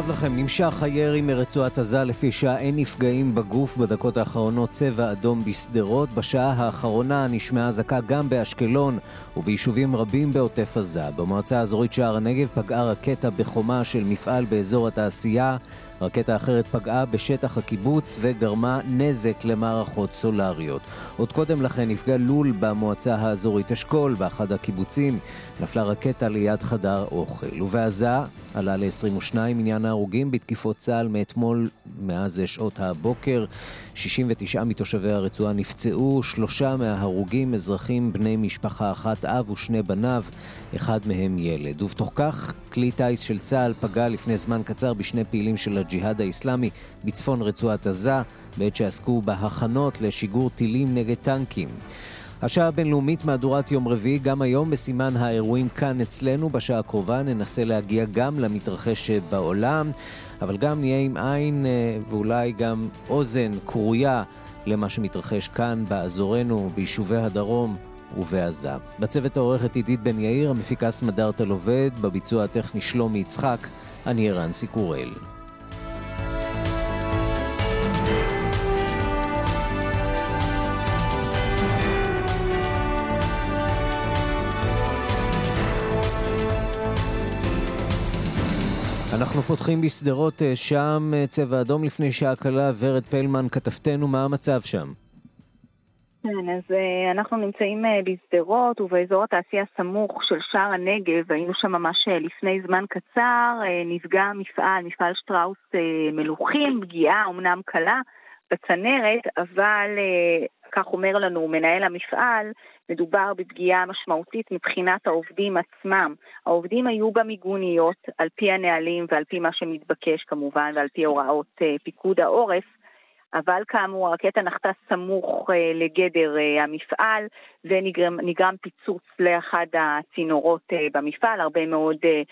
רב לכם, נמשך הירי מרצועת עזה לפי שעה אין נפגעים בגוף בדקות האחרונות צבע אדום בשדרות. בשעה האחרונה נשמעה אזעקה גם באשקלון וביישובים רבים בעוטף עזה. במועצה האזורית שער הנגב פגעה רקטה בחומה של מפעל באזור התעשייה. רקטה אחרת פגעה בשטח הקיבוץ וגרמה נזק למערכות סולריות. עוד קודם לכן נפגע לול במועצה האזורית אשכול, באחד הקיבוצים. נפלה רקטה ליד חדר אוכל. ובעזה עלה ל-22 עניין ההרוגים בתקיפות צה"ל מאתמול, מאז שעות הבוקר. 69 מתושבי הרצועה נפצעו, שלושה מההרוגים אזרחים בני משפחה אחת, אב ושני בניו, אחד מהם ילד. ובתוך כך, כלי טיס של צה"ל פגע לפני זמן קצר בשני פעילים של הג'יהאד האיסלאמי בצפון רצועת עזה, בעת שעסקו בהכנות לשיגור טילים נגד טנקים. השעה הבינלאומית מהדורת יום רביעי, גם היום בסימן האירועים כאן אצלנו. בשעה הקרובה ננסה להגיע גם למתרחש בעולם, אבל גם נהיה עם עין אה, ואולי גם אוזן כרויה למה שמתרחש כאן באזורנו, ביישובי הדרום ובעזה. בצוות העורכת עידית בן יאיר, המפיקה סמדארטה לובד, בביצוע הטכני שלומי יצחק, אני ערן סיקורל. אנחנו פותחים בשדרות, אה, שם אה, צבע אדום לפני שעה קלה. ורד פלמן, כתבתנו, מה המצב שם? כן, אז uh, אנחנו נמצאים בשדרות ובאזור התעשייה סמוך של שער הנגב, היינו שם ממש לפני זמן קצר, נפגע מפעל, מפעל שטראוס מלוכים, פגיעה אמנם קלה בצנרת, אבל כך אומר לנו מנהל המפעל, מדובר בפגיעה משמעותית מבחינת העובדים עצמם. העובדים היו במיגוניות על פי הנהלים ועל פי מה שמתבקש כמובן ועל פי הוראות אה, פיקוד העורף, אבל כאמור הרקטה נחתה סמוך אה, לגדר אה, המפעל ונגרם פיצוץ לאחד הצינורות אה, במפעל, הרבה מאוד אה,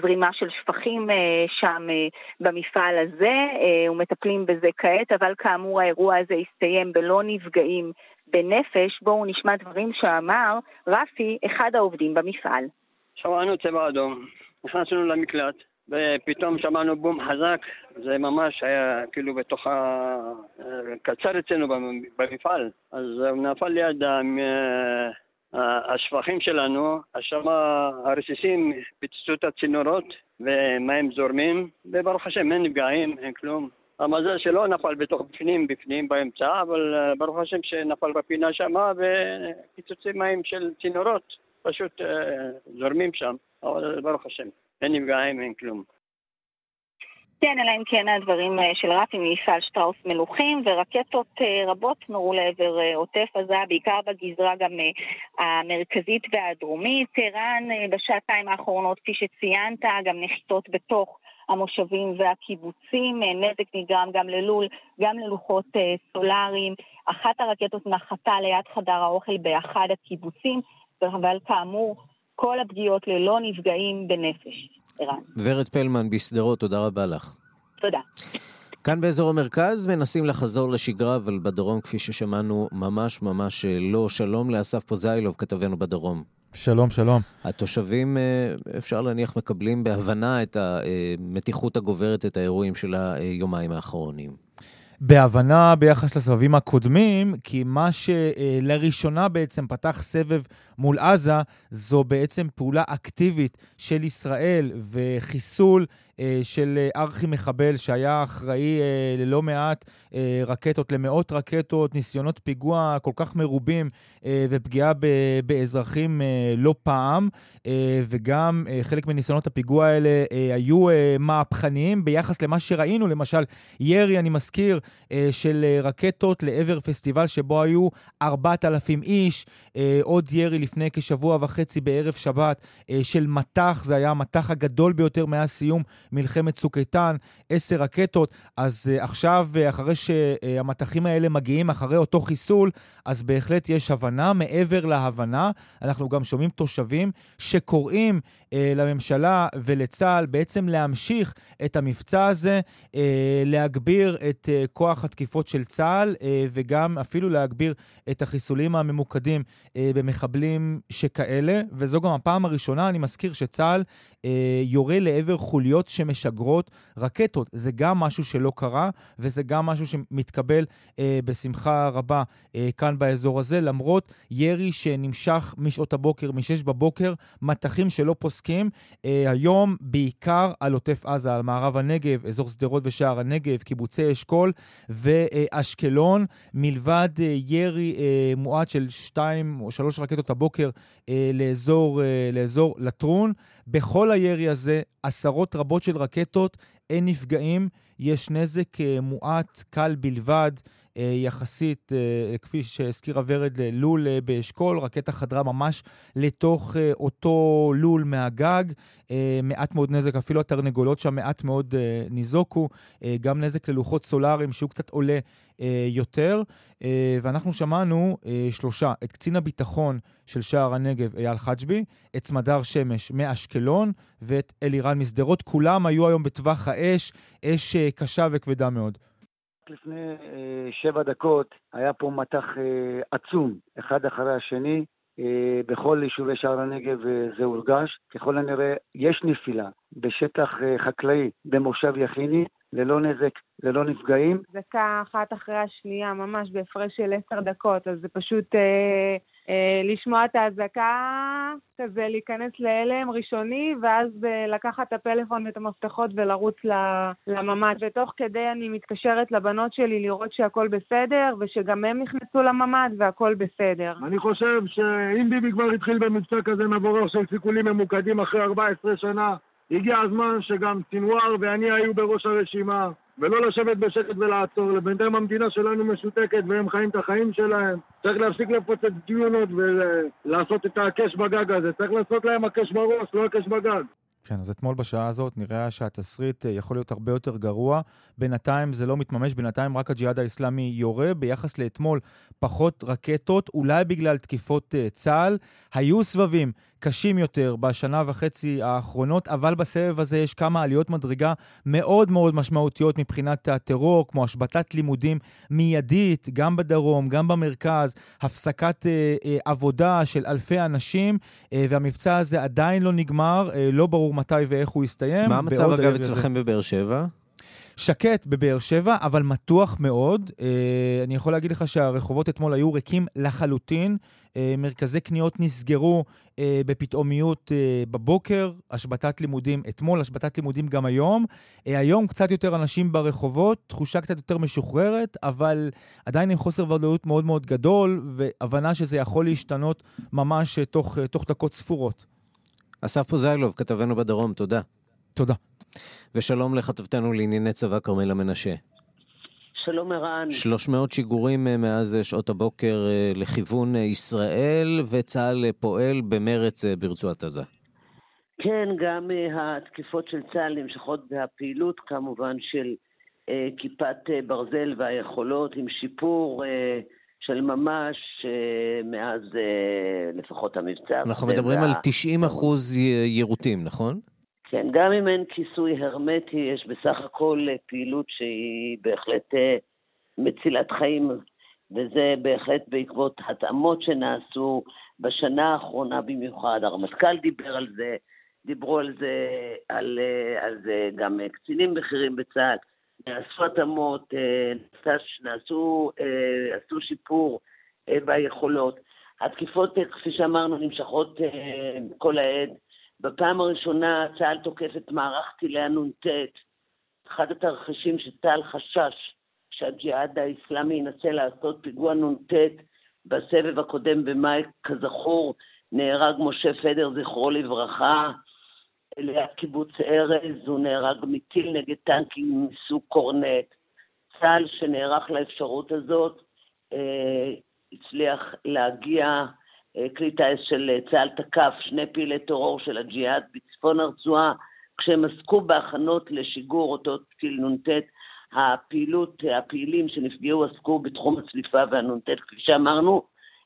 זרימה של שפכים אה, שם אה, במפעל הזה, אה, ומטפלים בזה כעת, אבל כאמור האירוע הזה הסתיים בלא נפגעים בנפש, בואו נשמע דברים שאמר רפי, אחד העובדים במפעל. שמענו צבע אדום, נכנסנו למקלט, ופתאום שמענו בום חזק, זה ממש היה כאילו בתוך ה... קצר אצלנו במפעל, אז נפל ליד השפכים שלנו, שם הרסיסים פיצצו את הצינורות ומים זורמים, וברוך השם אין נפגעים, אין כלום. המזל שלא נפל בתוך בפנים, בפנים באמצע, אבל אה, ברוך השם שנפל בפינה שמה ופיצוצי מים של צינורות פשוט אה, זורמים שם, אבל ברוך השם, אין נפגעים, אין כלום. כן, אלא אם כן הדברים אה, של רפי ממפעל שטראוס מלוכים, ורקטות רבות נורו לעבר עוטף עזה, בעיקר בגזרה גם המרכזית והדרומית. ערן, בשעתיים האחרונות, כפי שציינת, גם נחיתות בתוך המושבים והקיבוצים. אה, נזק נגרם גם ללול, גם ללוחות אה, סולאריים. אחת הרקטות נחתה ליד חדר האוכל באחד הקיבוצים, אבל כאמור, כל הפגיעות ללא נפגעים בנפש. ערן. ורד פלמן בשדרות, תודה רבה לך. תודה. כאן באזור המרכז מנסים לחזור לשגרה, אבל בדרום, כפי ששמענו, ממש ממש אה, לא. שלום לאסף פוזיילוב, כתבנו בדרום. שלום, שלום. התושבים, אה, אפשר להניח, מקבלים בהבנה את המתיחות הגוברת, את האירועים של היומיים האחרונים. בהבנה ביחס לסבבים הקודמים, כי מה שלראשונה בעצם פתח סבב מול עזה, זו בעצם פעולה אקטיבית של ישראל וחיסול של ארכי-מחבל שהיה אחראי ללא מעט רקטות, למאות רקטות, ניסיונות פיגוע כל כך מרובים ופגיעה באזרחים לא פעם, וגם חלק מניסיונות הפיגוע האלה היו מהפכניים ביחס למה שראינו, למשל ירי, אני מזכיר, של רקטות לעבר פסטיבל שבו היו 4,000 איש, עוד ירי לפני כשבוע וחצי בערב שבת של מטח, זה היה המטח הגדול ביותר מאז סיום מלחמת צוק איתן, עשר רקטות. אז עכשיו, אחרי שהמטחים האלה מגיעים, אחרי אותו חיסול, אז בהחלט יש הבנה. מעבר להבנה, אנחנו גם שומעים תושבים שקוראים אה, לממשלה ולצה"ל בעצם להמשיך את המבצע הזה, אה, להגביר את אה, כוח התקיפות של צה"ל אה, וגם אפילו להגביר את החיסולים הממוקדים אה, במחבלים שכאלה. וזו גם הפעם הראשונה, אני מזכיר, שצה"ל אה, יורה לעבר חוליות שמשגרות רקטות. זה גם משהו שלא קרה, וזה גם משהו שמתקבל אה, בשמחה רבה אה, כאן באזור הזה, למרות ירי שנמשך משעות הבוקר, מ-6 בבוקר, מטחים שלא פוסקים. אה, היום בעיקר על עוטף עזה, על מערב הנגב, אזור שדרות ושער הנגב, קיבוצי אשכול ואשקלון, מלבד אה, ירי אה, מועט של שתיים או שלוש רקטות הבוקר אה, לאזור, אה, לאזור לטרון. בכל הירי הזה, עשרות רבות של רקטות, אין נפגעים, יש נזק מועט, קל בלבד. אה, יחסית, אה, כפי שהזכירה ורד, לול באשכול. רקטה חדרה ממש לתוך אותו לול מהגג. מעט מאוד נזק, אפילו התרנגולות שם מעט מאוד ניזוקו. גם נזק ללוחות סולאריים, שהוא קצת עולה יותר. ואנחנו שמענו שלושה, את קצין הביטחון של שער הנגב, אייל חג'בי, את סמדר שמש מאשקלון ואת אלירן משדרות. כולם היו היום בטווח האש, אש קשה וכבדה מאוד. לפני אה, שבע דקות היה פה מטח אה, עצום, אחד אחרי השני. אה, בכל יישובי שער הנגב אה, זה הורגש. ככל הנראה יש נפילה בשטח אה, חקלאי במושב יכיני, ללא נזק, ללא נפגעים. דקה אחת אחרי השנייה, ממש בהפרש של עשר דקות, אז זה פשוט אה, אה, לשמוע את האזעקה, כזה להיכנס להלם ראשוני, ואז אה, לקחת את הפלאפון ואת המפתחות ולרוץ לממ"ד. ותוך כדי אני מתקשרת לבנות שלי לראות שהכל בסדר, ושגם הם נכנסו לממ"ד והכל בסדר. אני חושב שאם ביבי כבר התחיל במבצע כזה מבורך של סיכולים ממוקדים אחרי 14 שנה, הגיע הזמן שגם סינואר ואני היו בראש הרשימה, ולא לשבת בשקט ולעצור. בינתיים המדינה שלנו משותקת והם חיים את החיים שלהם. צריך להפסיק לפוצץ דיונות ולעשות את הקש בגג הזה. צריך לעשות להם הקש בראש, לא הקש בגג. כן, אז אתמול בשעה הזאת נראה שהתסריט אה, יכול להיות הרבה יותר גרוע. בינתיים זה לא מתממש, בינתיים רק הג'יהאד האיסלאמי יורה. ביחס לאתמול, פחות רקטות, אולי בגלל תקיפות uh, צה"ל. היו סבבים קשים יותר בשנה וחצי האחרונות, אבל בסבב הזה יש כמה עליות מדרגה מאוד מאוד משמעותיות מבחינת הטרור, כמו השבתת לימודים מיידית, גם בדרום, גם במרכז, הפסקת uh, uh, עבודה של אלפי אנשים, uh, והמבצע הזה עדיין לא נגמר, uh, לא ברור מתי ואיך הוא יסתיים. מה המצב, אגב, אצלכם בבאר שבע? שקט בבאר שבע, אבל מתוח מאוד. אה, אני יכול להגיד לך שהרחובות אתמול היו ריקים לחלוטין. אה, מרכזי קניות נסגרו אה, בפתאומיות בבוקר, השבתת לימודים אתמול, השבתת לימודים גם היום. היום קצת יותר אנשים ברחובות, תחושה קצת יותר משוחררת, אבל עדיין עם חוסר ודאות מאוד מאוד גדול, והבנה שזה יכול להשתנות ממש תוך, תוך דקות ספורות. אסף פוזיילוב, כתבנו בדרום, תודה. תודה. ושלום לכתבתנו לענייני צבא כרמלה מנשה. שלום ערן. 300 שיגורים אה, מאז אה, שעות הבוקר אה, לכיוון ישראל, וצה"ל פועל במרץ ברצועת עזה. כן, גם התקיפות של צה"ל נמשכות והפעילות כמובן של כיפת ברזל והיכולות עם שיפור של ממש מאז לפחות המבצע. אנחנו מדברים על 90 אחוז יירוטים, נכון? כן, גם אם אין כיסוי הרמטי, יש בסך הכל אה, פעילות שהיא בהחלט אה, מצילת חיים, וזה בהחלט בעקבות התאמות שנעשו בשנה האחרונה במיוחד. הרמטכ"ל דיבר על זה, דיברו על זה, על, אה, על זה גם קצינים בכירים בצה"ל. נעשו התאמות, נעשו, עשו שיפור ביכולות. התקיפות, כפי שאמרנו, נמשכות כל העת. בפעם הראשונה צה"ל תוקף את מערך טילי הנ"ט, אחד התרחישים שצה"ל חשש שהג'יהאד האיסלאמי ינסה לעשות פיגוע נ"ט בסבב הקודם במאי, כזכור, נהרג משה פדר, זכרו לברכה, ליד קיבוץ ארז, הוא נהרג מטיל נגד טנקים מסוג קורנט. צה"ל שנערך לאפשרות הזאת, אה, הצליח להגיע, כלי טיס של צה"ל תקף שני פעילי טרור של הג'יהאד בצפון הרצועה, כשהם עסקו בהכנות לשיגור אותו טיל נ"ט. הפעילות, הפעילים שנפגעו עסקו בתחום הצליפה והנ"ט, כפי שאמרנו,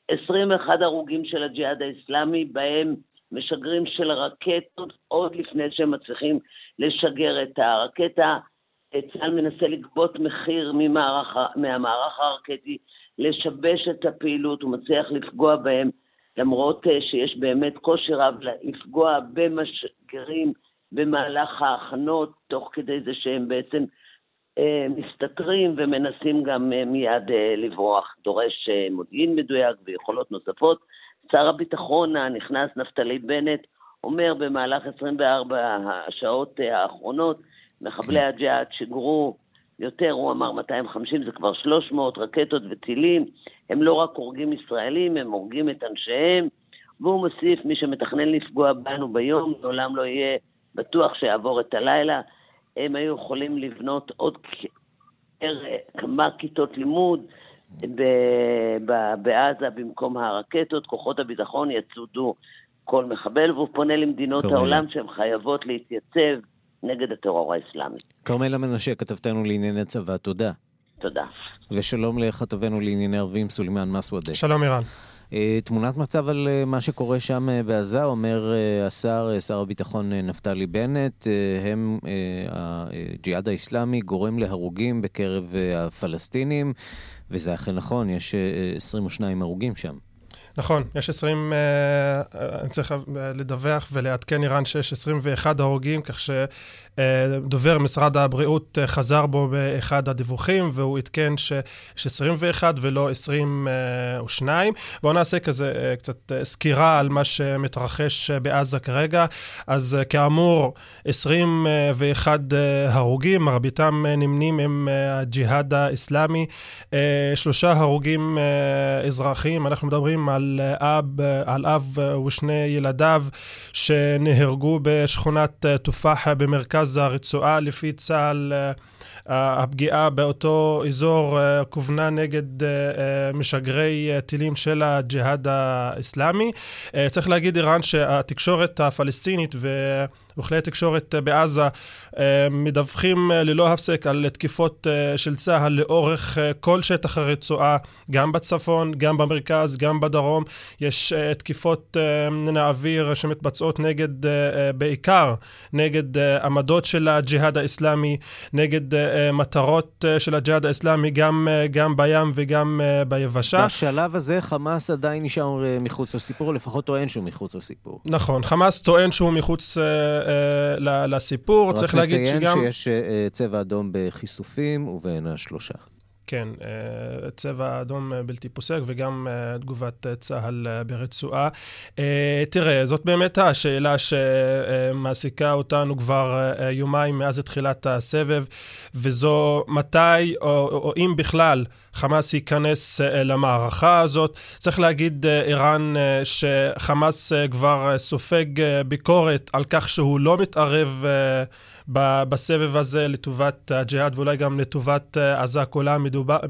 21 הרוגים של הג'יהאד האסלאמי, בהם משגרים של רקטות, עוד לפני שהם מצליחים לשגר את הרקטה. צה"ל מנסה לגבות מחיר ממערך, מהמערך הרקטי, לשבש את הפעילות, הוא מצליח לפגוע בהם, למרות אה, שיש באמת קושי רב לפגוע במשגרים במהלך ההכנות, תוך כדי זה שהם בעצם אה, מסתתרים ומנסים גם אה, מיד לברוח. דורש מודיעין מדויק ויכולות נוספות. שר הביטחון הנכנס נפתלי בנט אומר במהלך 24 השעות האחרונות, מחבלי כן. הג'יהאד שיגרו יותר, הוא אמר 250, זה כבר 300 רקטות וטילים. הם לא רק הורגים ישראלים, הם הורגים את אנשיהם. והוא מוסיף, מי שמתכנן לפגוע בנו ביום, לעולם לא יהיה בטוח שיעבור את הלילה. הם היו יכולים לבנות עוד כמה כיתות לימוד בעזה במקום הרקטות. כוחות הביטחון יצודו כל מחבל, והוא פונה למדינות העולם שהן חייבות להתייצב נגד הטרור האסלאמי. כרמלה מנשה, כתבתנו לענייני צבא, תודה. תודה. ושלום לכתבנו לענייני ערבים, סולימאן מסוודה. שלום אירן. אה, תמונת מצב על אה, מה שקורה שם אה, בעזה, אומר השר, שר הביטחון נפתלי בנט, הם, הג'יהאד האיסלאמי גורם להרוגים בקרב הפלסטינים, וזה אכן נכון, יש 22 הרוגים שם. נכון, יש 20, אני צריך לדווח ולעדכן איראן שיש 21 הרוגים, כך שדובר משרד הבריאות חזר בו באחד הדיווחים, והוא עדכן שיש 21 ולא 22. בואו נעשה כזה קצת סקירה על מה שמתרחש בעזה כרגע. אז כאמור, 21 הרוגים, מרביתם נמנים עם הג'יהאד האסלאמי, שלושה הרוגים אזרחיים, אנחנו מדברים על... אב, על אב ושני ילדיו שנהרגו בשכונת תופח במרכז הרצועה. לפי צה"ל הפגיעה באותו אזור כוונה נגד משגרי טילים של הג'יהאד האסלאמי. צריך להגיד, איראן, שהתקשורת הפלסטינית ו... וכלי תקשורת בעזה מדווחים ללא הפסק על תקיפות של צה"ל לאורך כל שטח הרצועה, גם בצפון, גם במרכז, גם בדרום. יש תקיפות מן האוויר שמתבצעות נגד, בעיקר נגד עמדות של הג'יהאד האסלאמי, נגד מטרות של הג'יהאד האסלאמי, גם, גם בים וגם ביבשה. בשלב הזה חמאס עדיין נשאר מחוץ לסיפור, לפחות טוען שהוא מחוץ לסיפור. נכון, חמאס טוען שהוא מחוץ אה, לסיפור. צריך להגיד שגם... רק לציין שיש אה, צבע אדום בחיסופים ובין השלושה. כן, אה, צבע אדום בלתי פוסק וגם תגובת צה"ל ברצועה. תראה, זאת באמת השאלה שמעסיקה אותנו כבר יומיים מאז תחילת הסבב, וזו מתי, או, או אם בכלל, חמאס ייכנס למערכה הזאת. צריך להגיד, איראן, שחמאס כבר סופג ביקורת על כך שהוא לא מתערב בסבב הזה לטובת הג'יהאד ואולי גם לטובת עזה כולה,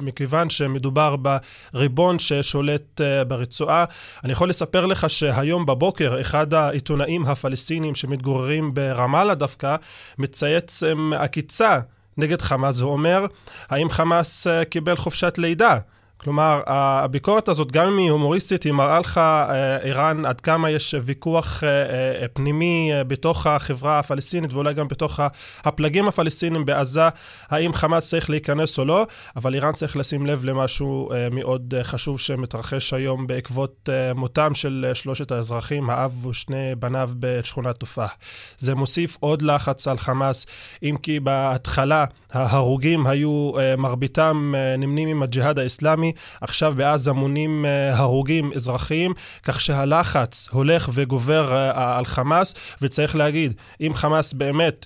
מכיוון שמדובר בריבון ששולט ברצועה. אני יכול לספר לך שהיום בבוקר אחד העיתונאים הפלסטינים שמתגוררים ברמאללה דווקא מצייץ עקיצה נגד חמאס, הוא אומר, האם חמאס קיבל חופשת לידה? כלומר, הביקורת הזאת, גם אם היא הומוריסטית, היא מראה לך, אה, איראן, עד כמה יש ויכוח אה, אה, פנימי בתוך החברה הפלסטינית ואולי גם בתוך הפלגים הפלסטינים בעזה, האם חמאס צריך להיכנס או לא, אבל איראן צריך לשים לב למשהו מאוד חשוב שמתרחש היום בעקבות מותם של שלושת האזרחים, האב ושני בניו בשכונת תופח. זה מוסיף עוד לחץ על חמאס, אם כי בהתחלה ההרוגים היו, מרביתם נמנים עם הג'יהאד האסלאמי, עכשיו בעזה מונים הרוגים אזרחיים, כך שהלחץ הולך וגובר על חמאס, וצריך להגיד, אם חמאס באמת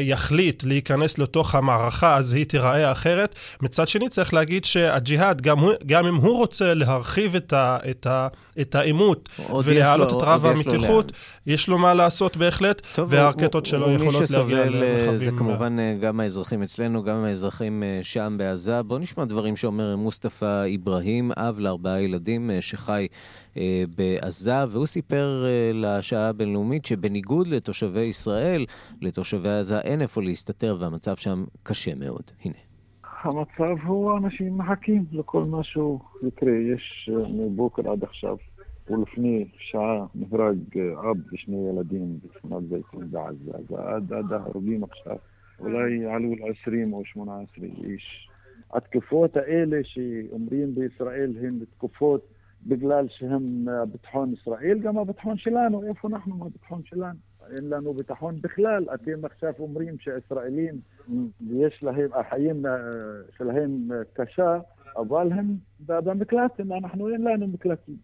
יחליט להיכנס לתוך המערכה, אז היא תיראה אחרת. מצד שני, צריך להגיד שהג'יהאד, גם, גם אם הוא רוצה להרחיב את, ה, את, ה, את העימות ולהעלות את רב המתיחות, יש לו מה לעשות בהחלט, טוב, והרקטות שלו יכולות להגיע למרחבים. זה כמובן גם האזרחים אצלנו, גם האזרחים שם בעזה. בואו נשמע דברים שאומר מוסטפא איברהים, אב לארבעה ילדים שחי בעזה, והוא סיפר לשעה הבינלאומית שבניגוד לתושבי ישראל, לתושבי עזה אין איפה להסתתר והמצב שם קשה מאוד. הנה. המצב הוא, אנשים מחכים לכל משהו יקרה. יש מבוקר עד עכשיו, ולפני שעה נהרג אב ושני ילדים בשכונת זייתון בעזה. אז עד, עד ההרוגים עכשיו, אולי עלו ל-20 או 18 איש. התקופות האלה שאומרים בישראל הן תקופות בגלל שהם ביטחון ישראל, גם הביטחון שלנו, איפה אנחנו מהביטחון שלנו? אין לנו ביטחון בכלל. אתם עכשיו אומרים שהישראלים, יש להם, החיים שלהם קשה, אבל הם במקלטים, אנחנו אין לנו מקלטים.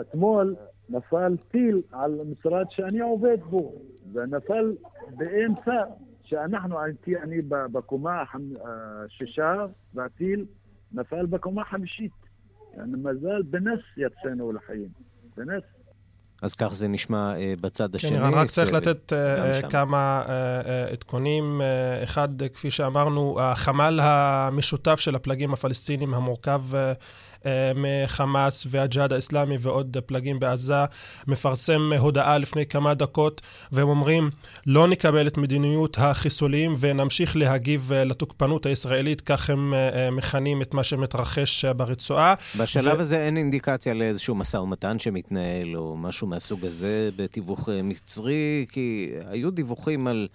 אתמול נפל טיל על משרד שאני עובד בו, ונפל באמצע, שאנחנו, הייתי אני בקומה השישה, והטיל נפל בקומה החמישית. מזל, בנס יצאנו לחיים, בנס. אז כך זה נשמע uh, בצד כן, השני. כן, רק צריך לתת uh, כמה uh, עדכונים. Uh, אחד, כפי שאמרנו, החמ"ל המשותף של הפלגים הפלסטינים המורכב uh, מחמאס והג'יהאד האסלאמי ועוד פלגים בעזה, מפרסם הודעה לפני כמה דקות, והם אומרים, לא נקבל את מדיניות החיסולים ונמשיך להגיב לתוקפנות הישראלית, כך הם מכנים את מה שמתרחש ברצועה. בשלב ו... הזה אין אינדיקציה לאיזשהו משא ומתן שמתנהל, או משהו מהסוג הזה בתיווך מצרי, כי היו דיווחים על...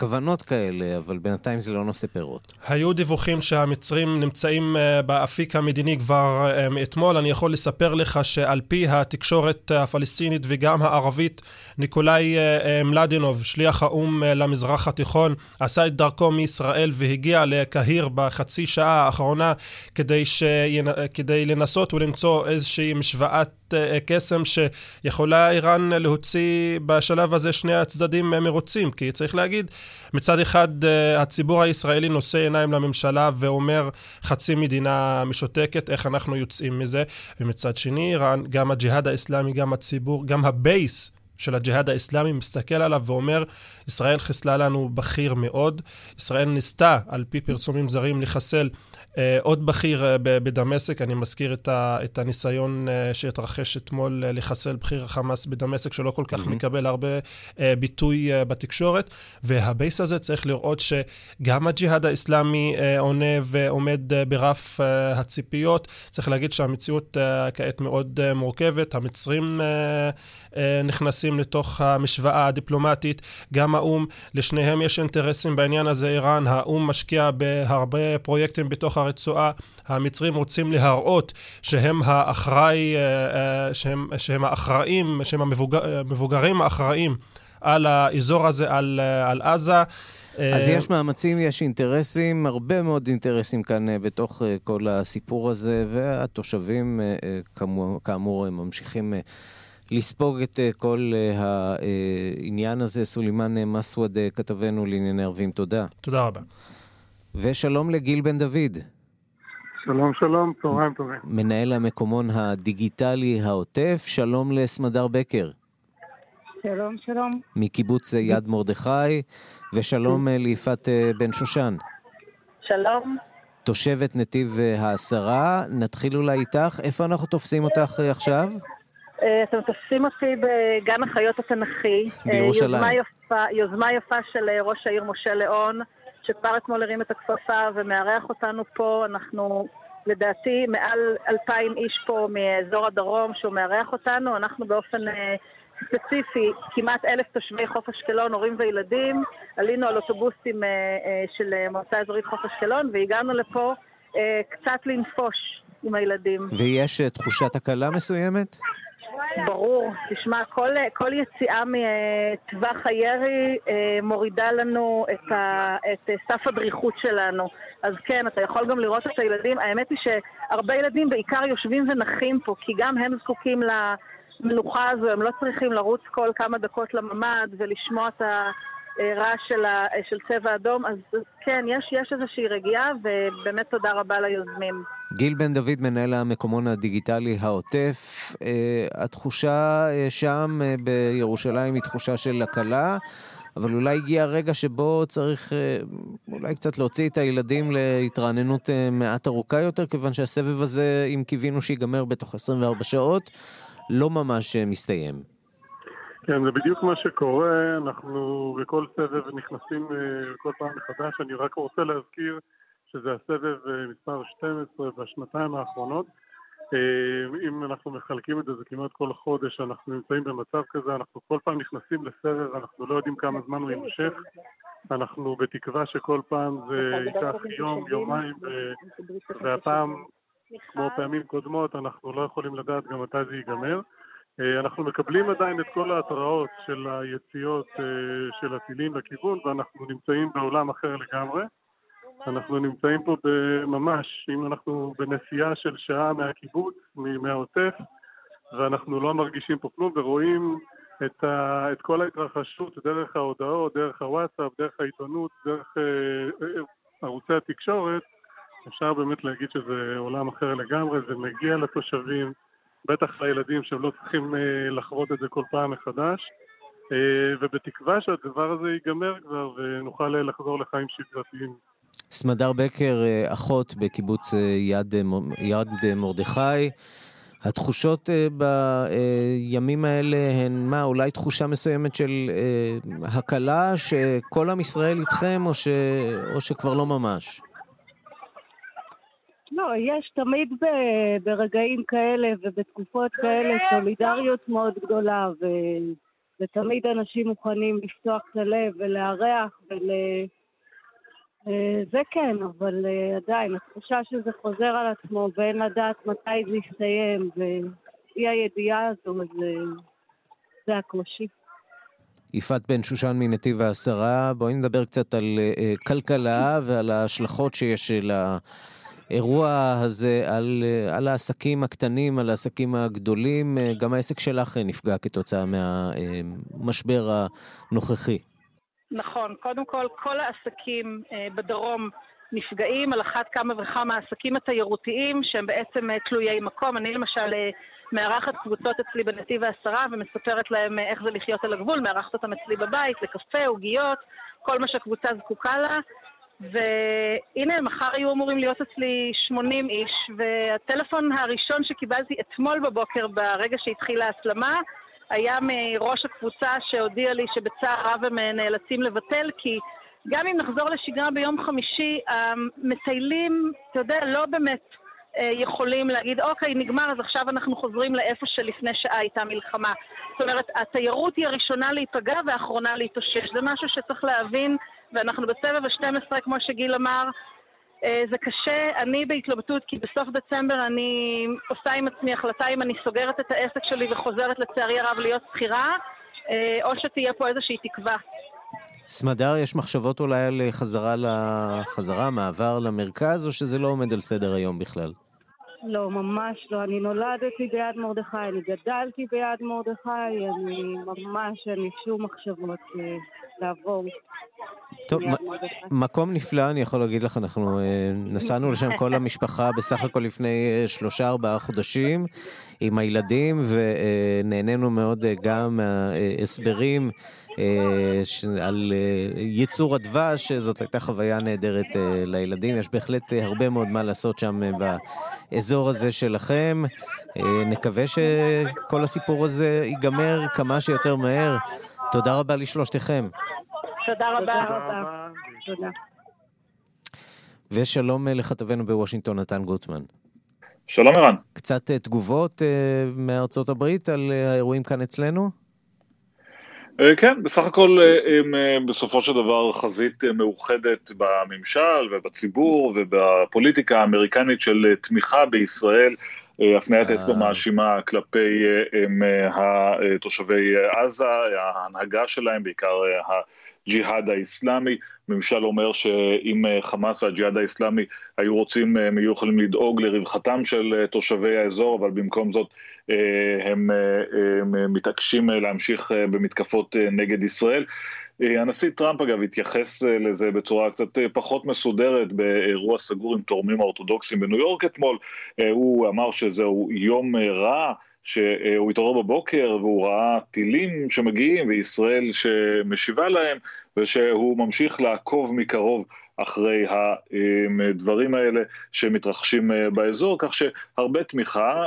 כוונות כאלה, אבל בינתיים זה לא נושא פירות. היו דיווחים שהמצרים נמצאים באפיק המדיני כבר מאתמול. אני יכול לספר לך שעל פי התקשורת הפלסטינית וגם הערבית, ניקולאי מלדינוב, שליח האו"ם למזרח התיכון, עשה את דרכו מישראל והגיע לקהיר בחצי שעה האחרונה כדי, שינ... כדי לנסות ולמצוא איזושהי משוואת קסם שיכולה איראן להוציא בשלב הזה שני הצדדים מרוצים, כי צריך להגיד, מצד אחד הציבור הישראלי נושא עיניים לממשלה ואומר חצי מדינה משותקת, איך אנחנו יוצאים מזה, ומצד שני ערן, גם הג'יהאד האסלאמי, גם הציבור, גם ה base של הג'יהאד האסלאמי מסתכל עליו ואומר, ישראל חיסלה לנו בכיר מאוד. ישראל ניסתה, על פי פרסומים זרים, לחסל אה, עוד בכיר אה, בדמשק, אני מזכיר את, ה, את הניסיון אה, שהתרחש אתמול לחסל בכיר החמאס בדמשק, שלא כל כך mm-hmm. מקבל הרבה ביטוי בתקשורת, וה base הזה צריך לראות שגם הג'יהאד האסלאמי עונה ועומד ברף הציפיות. צריך להגיד שהמציאות כעת מאוד מורכבת, המצרים נכנסים לתוך המשוואה הדיפלומטית, גם האו"ם, לשניהם יש אינטרסים בעניין הזה, איראן, האו"ם משקיע בהרבה פרויקטים בתוך הרצועה. המצרים רוצים להראות שהם האחראי, שהם, שהם האחראים, שהם המבוגרים האחראים על האזור הזה, על, על עזה. אז יש מאמצים, יש אינטרסים, הרבה מאוד אינטרסים כאן בתוך כל הסיפור הזה, והתושבים כאמור, כאמור ממשיכים לספוג את כל העניין הזה. סולימאן מסווד, כתבנו לענייני ערבים, תודה. תודה רבה. ושלום לגיל בן דוד. שלום, שלום, צהריים טובים. מנהל המקומון הדיגיטלי העוטף, שלום לסמדר בקר. שלום, שלום. מקיבוץ יד מרדכי, ושלום ליפעת בן שושן. שלום. תושבת נתיב העשרה, נתחיל אולי איתך. איפה אנחנו תופסים אותך עכשיו? אתם תופסים אותי בגן החיות התנ"כי. בירושלים. יוזמה יפה, יוזמה יפה של ראש העיר משה ליאון. שכבר אתמול הרים את הכפפה ומארח אותנו פה. אנחנו, לדעתי, מעל אלפיים איש פה מאזור הדרום שהוא מארח אותנו. אנחנו באופן אה, ספציפי, כמעט אלף תושבי חוף אשקלון, הורים וילדים. עלינו על אוטובוסים אה, אה, של מועצה אזורית חוף אשקלון והגענו לפה אה, קצת לנפוש עם הילדים. ויש תחושת הקלה מסוימת? ברור. תשמע, כל, כל יציאה מטווח הירי אה, מורידה לנו את, ה, את סף הדריכות שלנו. אז כן, אתה יכול גם לראות את הילדים. האמת היא שהרבה ילדים בעיקר יושבים ונחים פה, כי גם הם זקוקים למנוחה הזו, הם לא צריכים לרוץ כל כמה דקות לממ"ד ולשמוע את ה... רעש של, של צבע אדום, אז כן, יש, יש איזושהי רגיעה, ובאמת תודה רבה ליוזמים. גיל בן דוד, מנהל המקומון הדיגיטלי העוטף, אה, התחושה אה, שם אה, בירושלים היא תחושה של הקלה, אבל אולי הגיע הרגע שבו צריך אולי קצת להוציא את הילדים להתרעננות מעט ארוכה יותר, כיוון שהסבב הזה, אם קיווינו שיגמר בתוך 24 שעות, לא ממש מסתיים. כן, זה בדיוק מה שקורה, אנחנו בכל סבב נכנסים אה, כל פעם מחדש, אני רק רוצה להזכיר שזה הסבב אה, מספר 12 בשנתיים האחרונות. אה, אם אנחנו מחלקים את זה, זה כמעט כל חודש, אנחנו נמצאים במצב כזה, אנחנו כל פעם נכנסים לסבב, אנחנו לא יודעים כמה זמן הוא יימשך, אנחנו בתקווה שכל פעם זה ייקח יום, יומיים, והפעם, כמו פעמים קודמות, אנחנו לא יכולים לדעת גם מתי זה ייגמר. אה, אנחנו מקבלים עדיין את כל ההתראות של היציאות אה, של הטילים לכיוון ואנחנו נמצאים בעולם אחר לגמרי. אנחנו נמצאים פה ממש, אם אנחנו בנסיעה של שעה מהקיבוץ, מהעוטף, ואנחנו לא מרגישים פה כלום ורואים את, ה, את כל ההתרחשות דרך ההודעות, דרך הוואטסאפ, דרך העיתונות, דרך אה, ערוצי התקשורת, אפשר באמת להגיד שזה עולם אחר לגמרי, זה מגיע לתושבים, בטח לילדים שהם לא צריכים אה, לחוות את זה כל פעם מחדש, אה, ובתקווה שהדבר הזה ייגמר כבר ונוכל לחזור לחיים שגרתיים. סמדר בקר, אה, אחות בקיבוץ יד, יד מרדכי. התחושות בימים האלה הן מה, אולי תחושה מסוימת של הקלה שכל עם ישראל איתכם או, ש... או שכבר לא ממש? לא, יש תמיד ב, ברגעים כאלה ובתקופות כאלה סולידריות מאוד גדולה, ו, ותמיד אנשים מוכנים לפתוח את הלב ולארח ול... אה, זה כן, אבל אה, עדיין, התחושה שזה חוזר על עצמו ואין לדעת מתי זה יסתיים, ואי הידיעה הזו, אז זה הקושי. יפעת בן שושן מנתיב העשרה, בואי נדבר קצת על uh, כלכלה ועל ההשלכות שיש לה... האירוע הזה על, אה, על העסקים הקטנים, על העסקים הגדולים. אה, גם העסק שלך נפגע כתוצאה מהמשבר הנוכחי. נכון. קודם כל, כל העסקים אה, בדרום נפגעים, על אחת כמה וכמה העסקים התיירותיים שהם בעצם תלויי מקום. אני למשל מארחת קבוצות אצלי בנתיב העשרה ומספרת להם איך זה לחיות על הגבול, מארחת אותם אצלי בבית, לקפה, עוגיות, כל מה שהקבוצה זקוקה לה. והנה, מחר היו אמורים להיות אצלי 80 איש, והטלפון הראשון שקיבלתי אתמול בבוקר, ברגע שהתחילה ההסלמה, היה מראש הקבוצה שהודיע לי שבצער רב הם נאלצים לבטל, כי גם אם נחזור לשגרה ביום חמישי, המטיילים, אתה יודע, לא באמת אה, יכולים להגיד, אוקיי, נגמר, אז עכשיו אנחנו חוזרים לאיפה שלפני שעה הייתה מלחמה. זאת אומרת, התיירות היא הראשונה להיפגע והאחרונה להתאושש. זה משהו שצריך להבין ואנחנו בסבב ה-12, כמו שגיל אמר. אה, זה קשה, אני בהתלבטות, כי בסוף דצמבר אני עושה עם עצמי החלטה אם אני סוגרת את העסק שלי וחוזרת לצערי הרב להיות שכירה, אה, או שתהיה פה איזושהי תקווה. סמדר, יש מחשבות אולי על חזרה, לחזרה, מעבר למרכז, או שזה לא עומד על סדר היום בכלל? לא, ממש לא. אני נולדתי ביד מרדכי, אני גדלתי ביד מרדכי, אני ממש, אין לי שום מחשבות אה, לעבור. טוב, מקום נפלא, אני יכול להגיד לך, אנחנו אה, נסענו לשם כל המשפחה בסך הכל לפני אה, שלושה ארבעה חודשים עם הילדים, ונהנינו מאוד גם מההסברים. על ייצור הדבש, זאת הייתה חוויה נהדרת לילדים. יש בהחלט הרבה מאוד מה לעשות שם באזור הזה שלכם. נקווה שכל הסיפור הזה ייגמר כמה שיותר מהר. תודה רבה לשלושתכם. תודה רבה. תודה. ושלום אה, לכתבנו בוושינגטון, נתן גוטמן. שלום ערן. קצת אה, תגובות אה, מארצות הברית על האירועים כאן אצלנו? כן, בסך הכל הם בסופו של דבר חזית מאוחדת בממשל ובציבור ובפוליטיקה האמריקנית של תמיכה בישראל הפניית אצבע מאשימה כלפי תושבי עזה, ההנהגה שלהם, בעיקר הג'יהאד האיסלאמי. ממשל אומר שאם חמאס והג'יהאד האיסלאמי היו רוצים, הם היו יכולים לדאוג לרווחתם של תושבי האזור, אבל במקום זאת הם, הם מתעקשים להמשיך במתקפות נגד ישראל. הנשיא טראמפ אגב התייחס לזה בצורה קצת פחות מסודרת באירוע סגור עם תורמים האורתודוקסים בניו יורק אתמול, הוא אמר שזהו יום רע שהוא התעורר בבוקר והוא ראה טילים שמגיעים וישראל שמשיבה להם ושהוא ממשיך לעקוב מקרוב אחרי הדברים האלה שמתרחשים באזור, כך שהרבה תמיכה,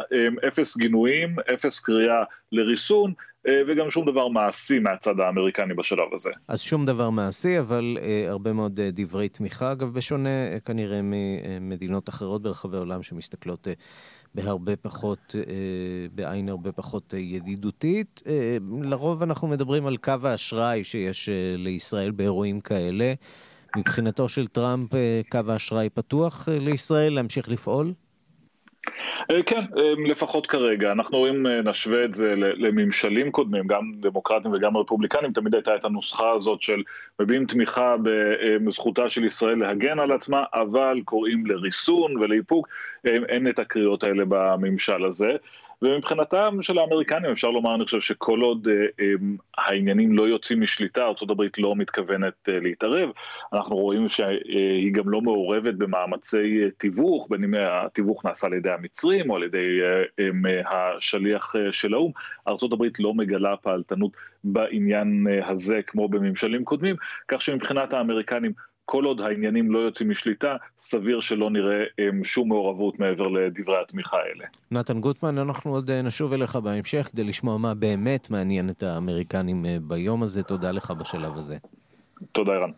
אפס גינויים, אפס קריאה לריסון, וגם שום דבר מעשי מהצד האמריקני בשלב הזה. אז שום דבר מעשי, אבל uh, הרבה מאוד uh, דברי תמיכה, אגב, בשונה כנראה ממדינות אחרות ברחבי העולם שמסתכלות בהרבה פחות, בעין הרבה פחות ידידותית. לרוב אנחנו מדברים על קו האשראי שיש לישראל באירועים כאלה. מבחינתו של טראמפ, קו האשראי פתוח לישראל להמשיך לפעול? כן, לפחות כרגע. אנחנו רואים, נשווה את זה לממשלים קודמים, גם דמוקרטים וגם רפובליקנים, תמיד הייתה את הנוסחה הזאת של מביעים תמיכה בזכותה של ישראל להגן על עצמה, אבל קוראים לריסון ולאיפוק, אין את הקריאות האלה בממשל הזה. ומבחינתם של האמריקנים אפשר לומר, אני חושב שכל עוד אה, אה, העניינים לא יוצאים משליטה, ארה"ב לא מתכוונת אה, להתערב. אנחנו רואים שהיא גם לא מעורבת במאמצי תיווך, בין אם התיווך נעשה על ידי המצרים או על ידי השליח של האו"ם. ארה"ב לא מגלה פעלתנות בעניין הזה כמו בממשלים קודמים, כך שמבחינת האמריקנים כל עוד העניינים לא יוצאים משליטה, סביר שלא נראה um, שום מעורבות מעבר לדברי התמיכה האלה. נתן גוטמן, אנחנו עוד נשוב אליך בהמשך כדי לשמוע מה באמת מעניין את האמריקנים ביום הזה. תודה לך בשלב הזה. תודה, ערן.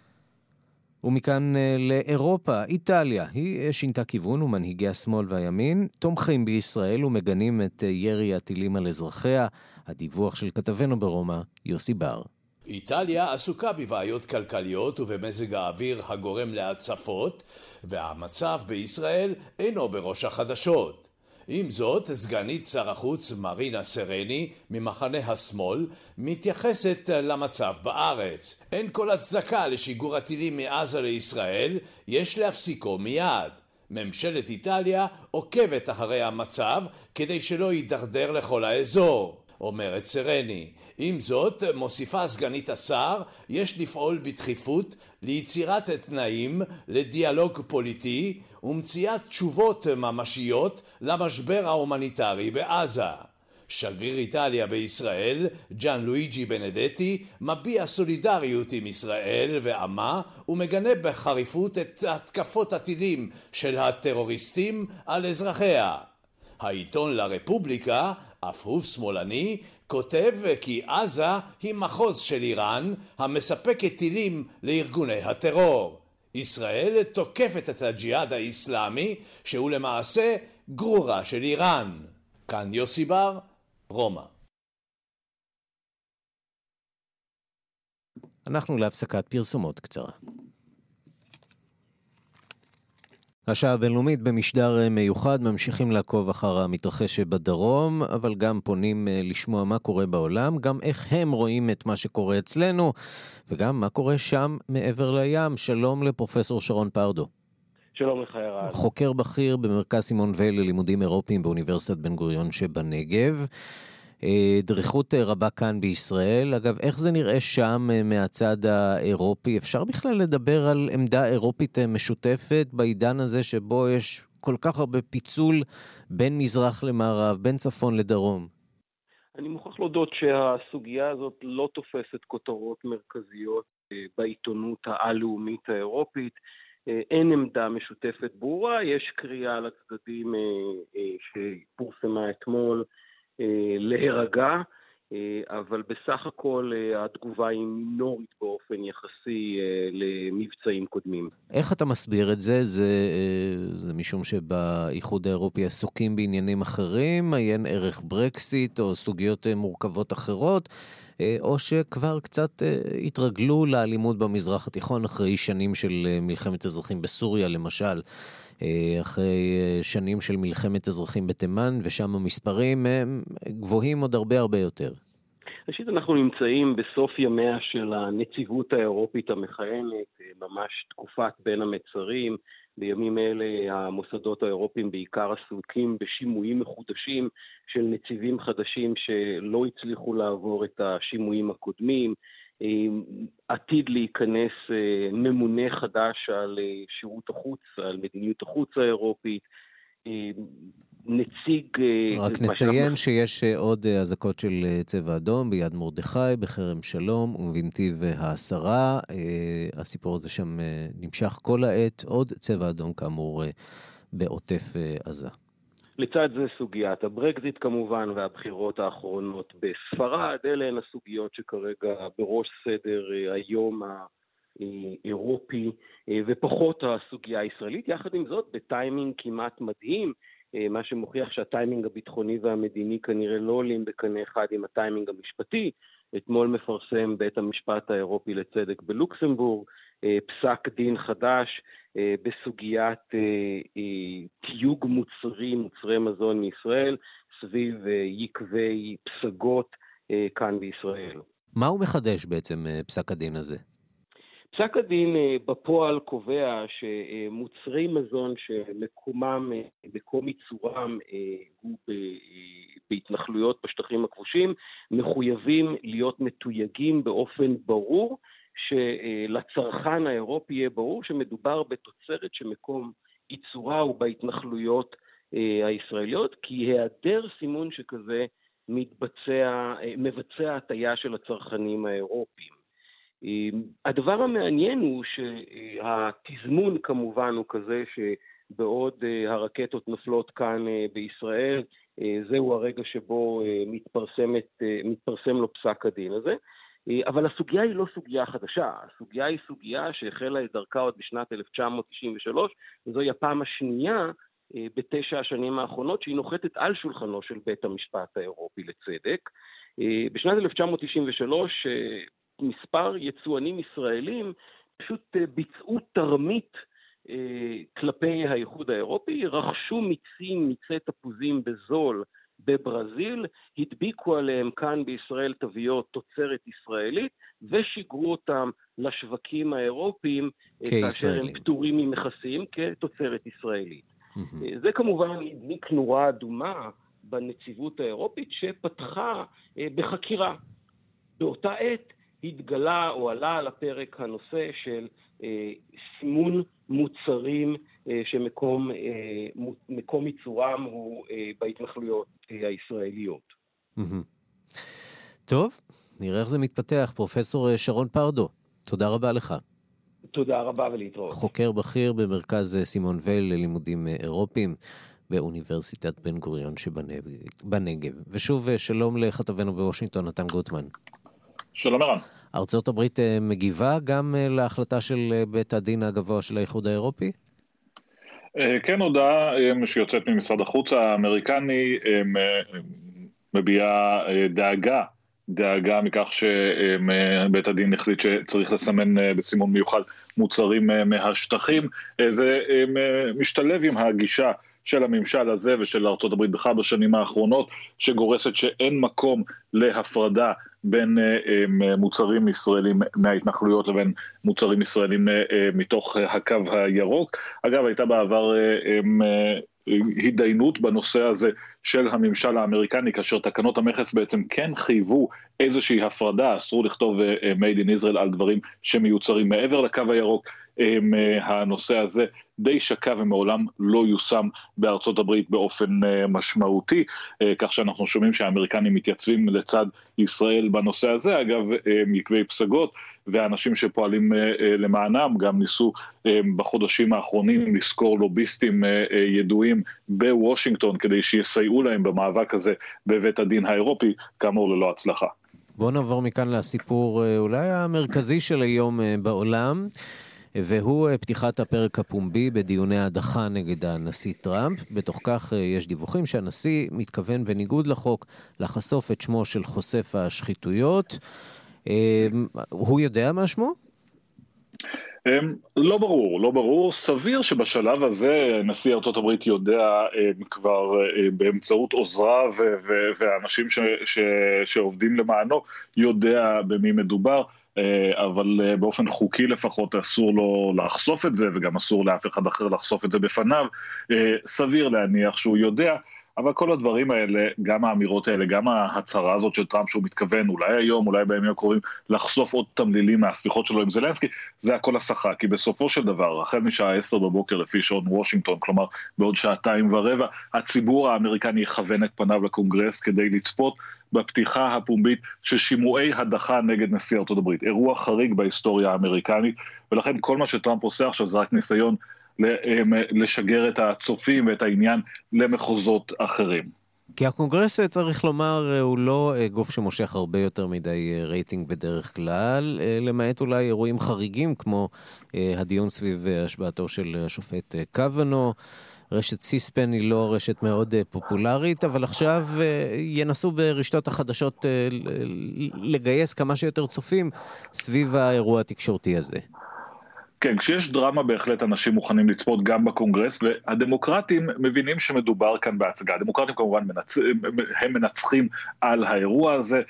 ומכאן לאירופה, איטליה, היא שינתה כיוון ומנהיגי השמאל והימין תומכים בישראל ומגנים את ירי הטילים על אזרחיה. הדיווח של כתבנו ברומא, יוסי בר. איטליה עסוקה בבעיות כלכליות ובמזג האוויר הגורם להצפות, והמצב בישראל אינו בראש החדשות. עם זאת, סגנית שר החוץ מרינה סרני ממחנה השמאל מתייחסת למצב בארץ. אין כל הצדקה לשיגור הטילים מעזה לישראל, יש להפסיקו מיד. ממשלת איטליה עוקבת אחרי המצב כדי שלא יידרדר לכל האזור, אומרת סרני. עם זאת, מוסיפה סגנית השר, יש לפעול בדחיפות ליצירת תנאים לדיאלוג פוליטי ומציאת תשובות ממשיות למשבר ההומניטרי בעזה. שגריר איטליה בישראל, ג'אן לואיג'י בנדטי, מביע סולידריות עם ישראל ועמה ומגנה בחריפות את התקפות הטילים של הטרוריסטים על אזרחיה. העיתון לה רפובליקה, אף הוא שמאלני, כותב כי עזה היא מחוז של איראן המספקת טילים לארגוני הטרור. ישראל תוקפת את הג'יהאד האיסלאמי שהוא למעשה גרורה של איראן. כאן יוסי בר, רומא. אנחנו להפסקת פרסומות קצרה. השעה הבינלאומית במשדר אה, מיוחד ממשיכים לעקוב אחר המתרחש בדרום, אבל גם פונים אה, לשמוע מה קורה בעולם, גם איך הם רואים את מה שקורה אצלנו, וגם מה קורה שם מעבר לים. שלום לפרופסור שרון פרדו. שלום לך, ירד. חוקר בכיר במרכז סימון וייל ללימודים אירופיים באוניברסיטת בן גוריון שבנגב. אה, דריכות אה, רבה כאן בישראל. אגב, איך זה נראה שם אה, מהצד האירופי? אפשר בכלל לדבר על עמדה אירופית משותפת בעידן הזה שבו יש כל כך הרבה פיצול בין מזרח למערב, בין צפון לדרום? אני מוכרח להודות שהסוגיה הזאת לא תופסת כותרות מרכזיות בעיתונות העל-לאומית האירופית. אין עמדה משותפת ברורה, יש קריאה לצדדים שפורסמה אתמול להירגע, אה, אבל בסך הכל אה, התגובה היא מינורית באופן יחסי למבצעים קודמים. איך אתה מסביר את זה? זה, זה משום שבאיחוד האירופי עסוקים בעניינים אחרים, עיין ערך ברקסיט או סוגיות מורכבות אחרות? או שכבר קצת התרגלו לאלימות במזרח התיכון אחרי שנים של מלחמת אזרחים בסוריה, למשל. אחרי שנים של מלחמת אזרחים בתימן, ושם המספרים הם גבוהים עוד הרבה הרבה יותר. ראשית, אנחנו נמצאים בסוף ימיה של הנציבות האירופית המכהנת, ממש תקופת בין המצרים. בימים אלה המוסדות האירופיים בעיקר עסוקים בשימועים מחודשים של נציבים חדשים שלא הצליחו לעבור את השימועים הקודמים. עתיד להיכנס אה, ממונה חדש על אה, שירות החוץ, על מדיניות החוץ האירופית. אה, נציג... רק נציין שיש עוד אזעקות של צבע אדום ביד מרדכי, בכרם שלום ובנתיב העשרה. הסיפור הזה שם נמשך כל העת. עוד צבע אדום כאמור בעוטף עזה. לצד זה סוגיית הברקזיט כמובן והבחירות האחרונות בספרד, אלה הן הסוגיות שכרגע בראש סדר היום האירופי ופחות הסוגיה הישראלית. יחד עם זאת, בטיימינג כמעט מדהים, מה שמוכיח שהטיימינג הביטחוני והמדיני כנראה לא עולים בקנה אחד עם הטיימינג המשפטי. אתמול מפרסם בית המשפט האירופי לצדק בלוקסמבורג פסק דין חדש אה, בסוגיית אה, אה, תיוג מוצרים, מוצרי מזון מישראל, סביב יקבי פסגות כאן בישראל. מה הוא מחדש בעצם, פסק הדין הזה? פסק הדין בפועל קובע שמוצרי מזון שמקומם, מקום ייצורם הוא בהתנחלויות בשטחים הכבושים, מחויבים להיות מתויגים באופן ברור שלצרכן האירופי יהיה ברור שמדובר בתוצרת שמקום ייצורה הוא בהתנחלויות אה, הישראליות, כי היעדר סימון שכזה מתבצע, אה, מבצע הטיה של הצרכנים האירופיים. אה, הדבר המעניין הוא שהתזמון כמובן הוא כזה שבעוד הרקטות נופלות כאן בישראל, זהו הרגע שבו מתפרסמת, מתפרסם לו פסק הדין הזה. אה, אבל הסוגיה היא לא סוגיה חדשה, הסוגיה היא סוגיה שהחלה את דרכה עוד בשנת 1993, וזוהי הפעם השנייה אה, בתשע השנים האחרונות שהיא נוחתת על שולחנו של בית המשפט האירופי לצדק. אה, בשנת 1993 מספר יצואנים ישראלים פשוט ביצעו תרמית כלפי האיחוד האירופי, רכשו מיצים, מיצי תפוזים בזול בברזיל, הדביקו עליהם כאן בישראל תוויות תוצרת ישראלית ושיגרו אותם לשווקים האירופיים, אה, כאשר הם פטורים ממכסים כתוצרת ישראלית. Mm-hmm. זה כמובן הדליק נורה אדומה בנציבות האירופית שפתחה אה, בחקירה. באותה עת התגלה או עלה על הפרק הנושא של אה, סימון מוצרים אה, שמקום אה, ייצורם הוא אה, בהתנחלויות הישראליות. טוב, נראה איך זה מתפתח. פרופסור שרון פרדו, תודה רבה לך. תודה רבה ולהתראות. חוקר בכיר במרכז סימון וייל ללימודים אירופיים באוניברסיטת בן גוריון שבנגב. ושוב, שלום לכתבנו בוושינגטון, נתן גוטמן. שלום ערן. ארצות הברית מגיבה גם להחלטה של בית הדין הגבוה של האיחוד האירופי? אה, כן הודעה אה, שיוצאת ממשרד החוץ האמריקני אה, מביעה דאגה, דאגה מכך שבית הדין החליט שצריך לסמן בסימון מיוחד מוצרים מהשטחים. זה משתלב עם הגישה של הממשל הזה ושל ארה"ב בכלל בשנים האחרונות, שגורסת שאין מקום להפרדה בין uh, מוצרים ישראלים מההתנחלויות לבין מוצרים ישראלים uh, מתוך הקו הירוק. אגב, הייתה בעבר התדיינות בנושא הזה של הממשל האמריקני, כאשר תקנות המכס בעצם כן חייבו איזושהי הפרדה, אסור לכתוב uh, made in Israel על דברים שמיוצרים מעבר לקו הירוק. Um, הנושא הזה די שקע ומעולם לא יושם בארצות הברית באופן משמעותי, כך שאנחנו שומעים שהאמריקנים מתייצבים לצד ישראל בנושא הזה, אגב, מקווי פסגות, והאנשים שפועלים uh, uh, למענם גם ניסו uh, בחודשים האחרונים לשכור לוביסטים ידועים בוושינגטון כדי שיסייעו להם במאבק הזה בבית הדין האירופי, כאמור ללא הצלחה. בואו נעבור מכאן לסיפור אולי המרכזי של היום בעולם. והוא פתיחת הפרק הפומבי בדיוני ההדחה נגד הנשיא טראמפ. בתוך כך יש דיווחים שהנשיא מתכוון בניגוד לחוק לחשוף את שמו של חושף השחיתויות. הוא יודע מה שמו? לא ברור, לא ברור. סביר שבשלב הזה נשיא הברית יודע כבר באמצעות עוזריו ש, שעובדים למענו, יודע במי מדובר. אבל באופן חוקי לפחות אסור לו לחשוף את זה, וגם אסור לאף אחד אחר לחשוף את זה בפניו. סביר להניח שהוא יודע, אבל כל הדברים האלה, גם האמירות האלה, גם ההצהרה הזאת של טראמפ שהוא מתכוון, אולי היום, אולי בימים הקרובים, לחשוף עוד תמלילים מהשיחות שלו עם זלנסקי, זה הכל הסחה, כי בסופו של דבר, החל משעה עשר בבוקר לפי שעון וושינגטון, כלומר בעוד שעתיים ורבע, הציבור האמריקני יכוון את פניו לקונגרס כדי לצפות בפתיחה הפומבית של שימועי הדחה נגד נשיא ארצות הברית. אירוע חריג בהיסטוריה האמריקנית, ולכן כל מה שטראמפ עושה עכשיו זה רק ניסיון לשגר את הצופים ואת העניין למחוזות אחרים. כי הקונגרס, צריך לומר, הוא לא גוף שמושך הרבה יותר מדי רייטינג בדרך כלל, למעט אולי אירועים חריגים כמו הדיון סביב השבעתו של השופט קוונו. רשת C-SPAN היא לא רשת מאוד פופולרית, אבל עכשיו ינסו ברשתות החדשות לגייס כמה שיותר צופים סביב האירוע התקשורתי הזה. כן, כשיש דרמה בהחלט אנשים מוכנים לצפות גם בקונגרס, והדמוקרטים מבינים שמדובר כאן בהצגה. הדמוקרטים כמובן מנצ... הם מנצחים על האירוע הזה,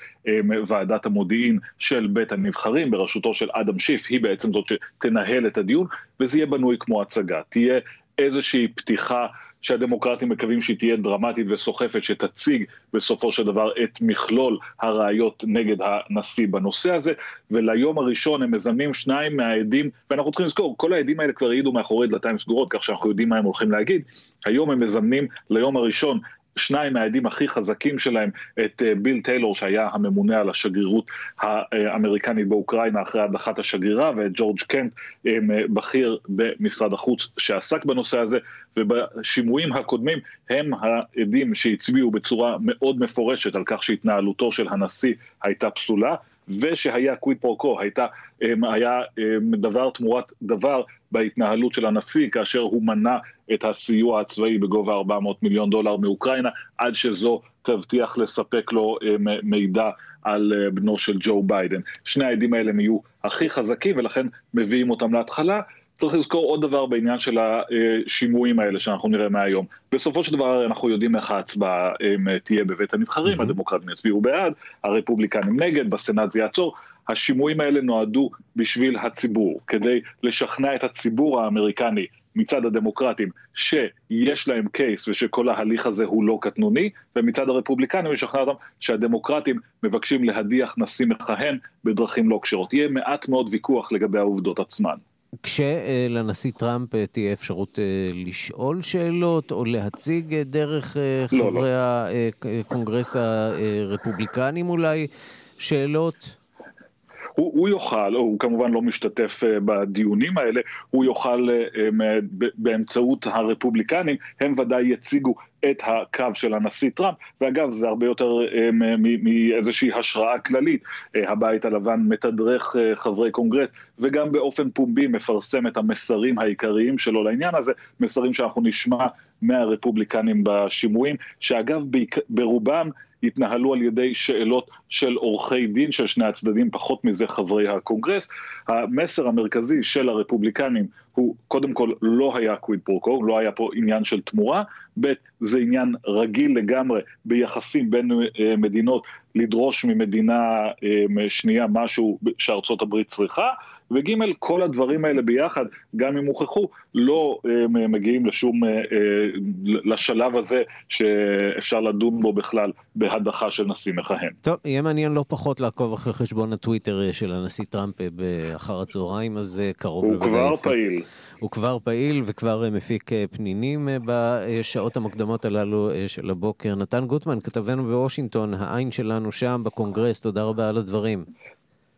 ועדת המודיעין של בית הנבחרים בראשותו של אדם שיף, היא בעצם זאת שתנהל את הדיון, וזה יהיה בנוי כמו הצגה. תהיה איזושהי פתיחה שהדמוקרטים מקווים שהיא תהיה דרמטית וסוחפת, שתציג בסופו של דבר את מכלול הראיות נגד הנשיא בנושא הזה, וליום הראשון הם מזמנים שניים מהעדים, ואנחנו צריכים לזכור, כל העדים האלה כבר העידו מאחורי דלתיים סגורות, כך שאנחנו יודעים מה הם הולכים להגיד, היום הם מזמנים ליום הראשון שניים מהעדים הכי חזקים שלהם, את ביל טיילור שהיה הממונה על השגרירות האמריקנית באוקראינה אחרי הדחת השגרירה, ואת ג'ורג' קנט, בכיר במשרד החוץ שעסק בנושא הזה, ובשימועים הקודמים הם העדים שהצביעו בצורה מאוד מפורשת על כך שהתנהלותו של הנשיא הייתה פסולה. ושהיה קוויד פורקו, הייתה, היה דבר תמורת דבר בהתנהלות של הנשיא, כאשר הוא מנע את הסיוע הצבאי בגובה 400 מיליון דולר מאוקראינה, עד שזו תבטיח לספק לו מידע על בנו של ג'ו ביידן. שני העדים האלה הם יהיו הכי חזקים, ולכן מביאים אותם להתחלה. צריך לזכור עוד דבר בעניין של השימועים האלה שאנחנו נראה מהיום. בסופו של דבר אנחנו יודעים איך ההצבעה תהיה בבית הנבחרים, הדמוקרטים יצביעו בעד, הרפובליקנים נגד, בסנאט זה יעצור. השימועים האלה נועדו בשביל הציבור, כדי לשכנע את הציבור האמריקני מצד הדמוקרטים שיש להם קייס ושכל ההליך הזה הוא לא קטנוני, ומצד הרפובליקנים לשכנע אותם שהדמוקרטים מבקשים להדיח נשיא מכהן בדרכים לא כשרות. יהיה מעט מאוד ויכוח לגבי העובדות עצמן. כשלנשיא טראמפ תהיה אפשרות לשאול שאלות או להציג דרך חברי לא, לא. הקונגרס הרפובליקנים אולי שאלות? הוא, הוא יוכל, הוא כמובן לא משתתף בדיונים האלה, הוא יוכל באמצעות הרפובליקנים, הם ודאי יציגו את הקו של הנשיא טראמפ, ואגב זה הרבה יותר מאיזושהי השראה כללית, הבית הלבן מתדרך חברי קונגרס וגם באופן פומבי מפרסם את המסרים העיקריים שלו לעניין הזה, מסרים שאנחנו נשמע מהרפובליקנים בשימועים, שאגב ברובם התנהלו על ידי שאלות של עורכי דין של שני הצדדים, פחות מזה חברי הקונגרס. המסר המרכזי של הרפובליקנים הוא, קודם כל, לא היה quid pro quo, לא היה פה עניין של תמורה, ב', זה עניין רגיל לגמרי ביחסים בין מדינות לדרוש ממדינה שנייה משהו שארצות הברית צריכה, וג' כל הדברים האלה ביחד, גם אם הוכחו, לא מגיעים לשום, לשלב הזה שאפשר לדון בו בכלל בהדחה של נשיא מכהן. טוב, יהיה מעניין לא פחות לעקוב אחרי חשבון הטוויטר של הנשיא טראמפ באחר הצהריים, אז קרוב הוא לוודאי. הוא כבר פעיל. הוא כבר פעיל וכבר מפיק פנינים בשעות המוקדמות הללו של הבוקר. נתן גוטמן, כתבנו בוושינגטון, העין שלנו שם בקונגרס, תודה רבה על הדברים.